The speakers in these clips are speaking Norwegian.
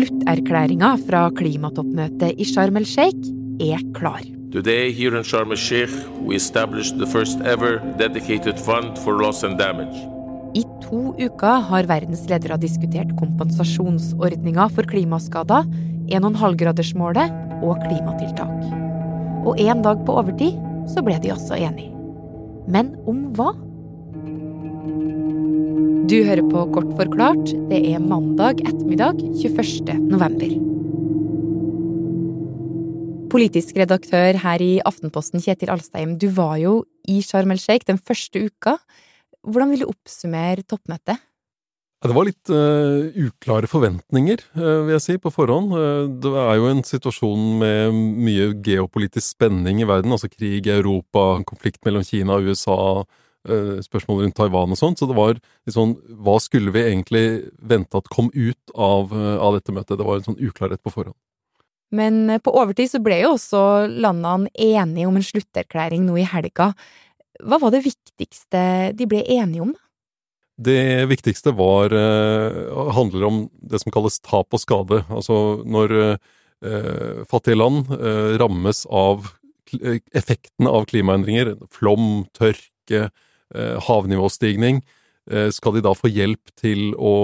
Slutterklæringa fra klimatoppmøtet i Sharm el-Sheikh er klar. Today, here in Sharm el-Sheikh, we established the first ever dedicated fund for loss and damage. I to uker har verdens ledere diskutert kompensasjonsordninga for klimaskader, 1,5-gradersmålet og klimatiltak. Og en dag på overtid så ble de også enige. Men om hva? Du hører på Kort forklart. Det er mandag ettermiddag 21. november. Politisk redaktør her i Aftenposten, Kjetil Alstein, du var jo i Sharm el-Sheikh den første uka. Hvordan vil du oppsummere toppmøtet? Det var litt uh, uklare forventninger, uh, vil jeg si, på forhånd. Uh, det er jo en situasjon med mye geopolitisk spenning i verden, altså krig i Europa, konflikt mellom Kina og USA, spørsmål rundt Taiwan og sånt, så det var litt sånn Hva skulle vi egentlig vente at kom ut av, av dette møtet? Det var en sånn uklarhet på forhånd. Men på overtid så ble jo også landene enige om en slutterklæring nå i helga. Hva var det viktigste de ble enige om. Det viktigste var eh, handler om det som kalles tap og skade. Altså når eh, fattige land eh, rammes av effektene av klimaendringer, flom, tørke, eh, havnivåstigning, eh, skal de da få hjelp til å,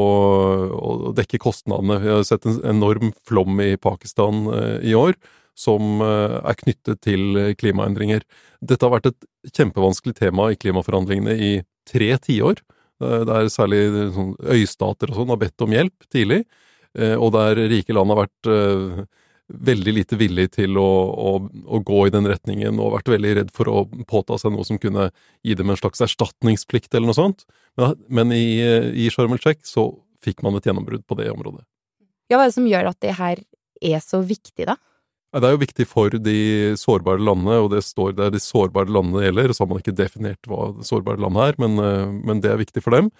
å, dekke kostnadene? Vi har sett en enorm flom i Pakistan eh, i år som er knyttet til klimaendringer. Dette har vært et kjempevanskelig tema i klimaforhandlingene i tre tiår. Der særlig sånn, øystater og sånn har bedt om hjelp tidlig, eh, og der rike land har vært veldig lite villig til å, å, å, gå i den retningen, og vært veldig redd for å påta seg noe som kunne gi dem en slags erstatningsplikt eller noe sånt. Men, men i, i Sharm el-Sheikh så fikk man et gjennombrudd på det området. Ja, Hva er det som gjør at det her er så viktig, da? Det er jo viktig for de sårbare landene, og det står der de sårbare landene gjelder. Så har man ikke definert hva det sårbare landet er, men, eh, men det er viktig for dem.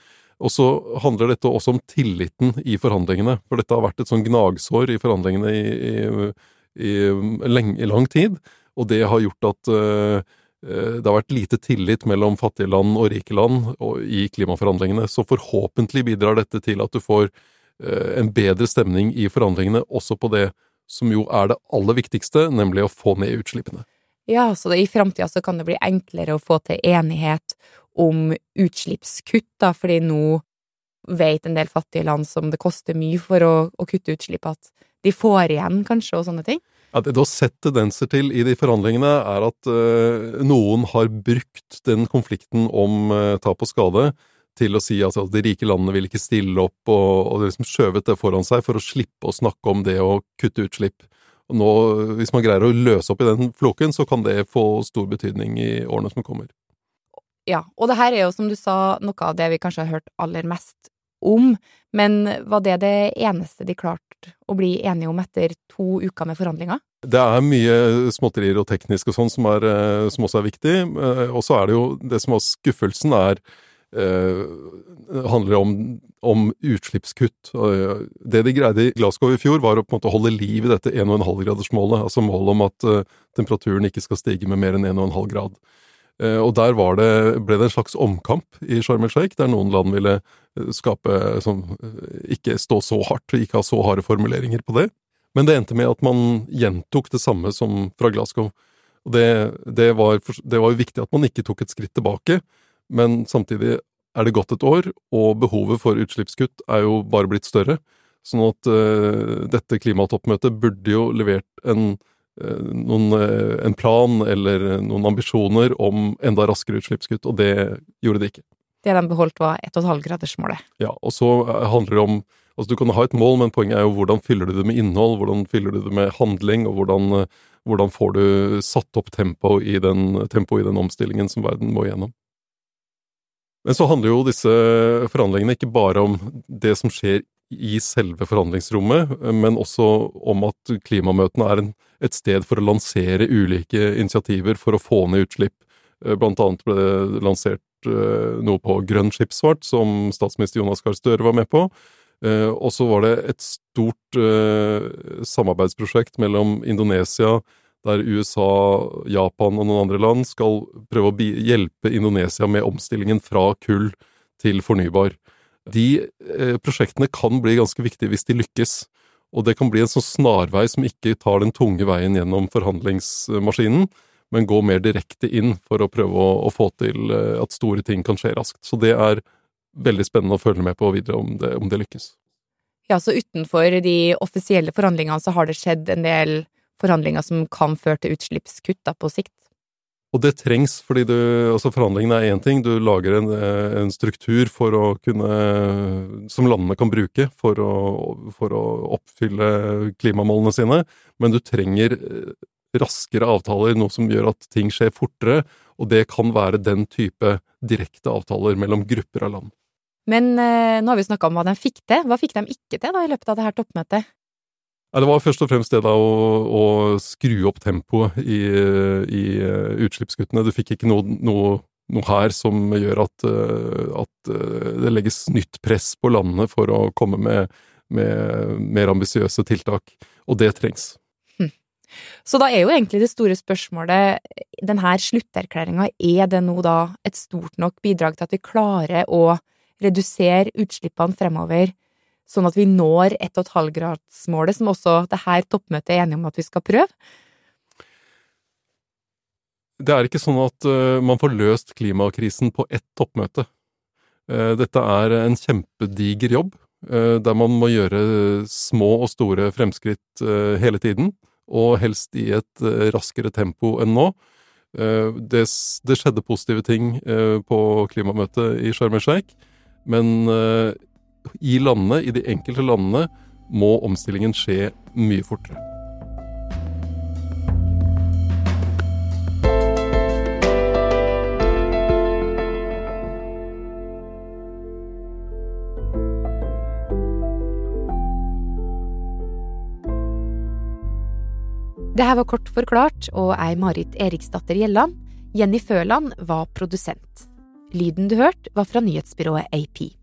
Og så handler dette også om tilliten i forhandlingene. For dette har vært et sånn gnagsår i forhandlingene i, i, i, lenge, i lang tid. Og det har gjort at uh, det har vært lite tillit mellom fattige land og rike land i klimaforhandlingene. Så forhåpentlig bidrar dette til at du får uh, en bedre stemning i forhandlingene også på det som jo er det aller viktigste, nemlig å få ned utslippene. Ja, så det, i framtida så kan det bli enklere å få til enighet om utslippskutt, da, fordi nå vet en del fattige land som det koster mye for å, å kutte utslipp, at de får igjen, kanskje, og sånne ting? Ja, Det du har sett tendenser til i de forhandlingene, er at øh, noen har brukt den konflikten om øh, tap og skade til å si at altså, de rike landene vil ikke stille opp, og, og liksom skjøvet det foran seg for å slippe å snakke om det å kutte utslipp. Og nå, Hvis man greier å løse opp i den floken, så kan det få stor betydning i årene som kommer. Ja, og det her er jo, som du sa, noe av det vi kanskje har hørt aller mest om, men var det det eneste de klarte å bli enige om etter to uker med forhandlinger? Det er mye småtterier og teknisk og sånn som, eh, som, også er viktig, eh, og så er det jo det som var skuffelsen, er handler om, om utslippskutt. Eh, det de greide i Glasgow i fjor, var å på en måte holde liv i dette 1,5-gradersmålet. Altså målet om at uh, temperaturen ikke skal stige med mer enn 1,5 grad. Uh, og der det, ble det en slags omkamp i Sharm el-Sheikh, der noen land ville skape som, Ikke stå så hardt, ikke ha så harde formuleringer på det. Men det endte med at man gjentok det samme som fra Glasgow. Og det, det var jo viktig at man ikke tok et skritt tilbake, men samtidig er det gått et år, og behovet for utslippskutt er jo bare blitt større. Sånn at uh, dette klimatoppmøtet burde jo levert en, uh, noen, uh, en plan eller noen ambisjoner om enda raskere utslippskutt, og det gjorde de ikke. Det de beholdt, var 1,5-gradersmålet. Ja, og så handler det om Altså, du kan ha et mål, men poenget er jo hvordan fyller du det med innhold, hvordan fyller du det med handling, og hvordan, hvordan får du satt opp tempo i, den, tempo i den omstillingen som verden må igjennom. Men så handler jo disse forhandlingene ikke bare om det som skjer i selve forhandlingsrommet, men også om at klimamøtene er en, et sted for å lansere ulike initiativer for å få ned utslipp. Eh, blant annet ble det lansert eh, noe på grønn skipsfart, som statsminister Jonas Gahr Støre var med på. Eh, og så var det et stort samarbeidsprosjekt mellom Indonesia, der USA, Japan og noen andre land skal prøve å hjelpe Indonesia med omstillingen fra kull til fornybar. De eh, prosjektene kan bli ganske viktige hvis de lykkes, Og det kan bli en sånn snarvei som ikke tar den tunge veien gjennom forhandlingsmaskinen, men går mer direkte inn for å prøve å, få til eh, at store ting kan skje raskt. Så det er veldig spennende å følge med på videre om det, om det lykkes. Ja, så utenfor de offisielle forhandlingene så har det skjedd en del forhandlinger som kan føre til utslippskutt da, på sikt? Og det trengs, fordi du, altså forhandlingene er én ting, du lager en, eh, en, struktur for å kunne, som landene kan bruke for å, for å oppfylle klimamålene sine, men du trenger eh, raskere avtaler, noe som gjør at ting skjer fortere, og det kan være den type direkte avtaler mellom grupper av land. Men eh, nå har vi snakka om hva de fikk til. Hva fikk de ikke til da i løpet av det her toppmøtet? Ja, det var først og fremst det da å, å skru opp tempoet i, i uh, utslippskuttene. Du fikk ikke noe, noe, noe her som gjør at, uh, at uh, det legges nytt press på landene for å komme med, med mer ambisiøse tiltak, og det trengs. Hm. Så da er jo egentlig det store spørsmålet, denne slutterklæringa, er det nå da et stort nok bidrag til at vi klarer å redusere utslippene fremover, sånn at vi når 1,5-gradsmålet, som også det her toppmøtet er enige om at vi skal prøve? Det er ikke sånn at uh, man får løst klimakrisen på ett toppmøte. Uh, dette er en kjempediger jobb, uh, der man må gjøre små og store fremskritt hele tiden, og helst i et raskere tempo enn nå. Det, det, skjedde positive ting på klimamøtet i Sharm el Sheikh, men i landene, i de enkelte landene, må omstillingen skje mye fortere. Det her var kort forklart, og ei Marit Eriksdatter Gjelland. Jenny Føland var produsent. Lyden du hørte, var fra nyhetsbyrået AP.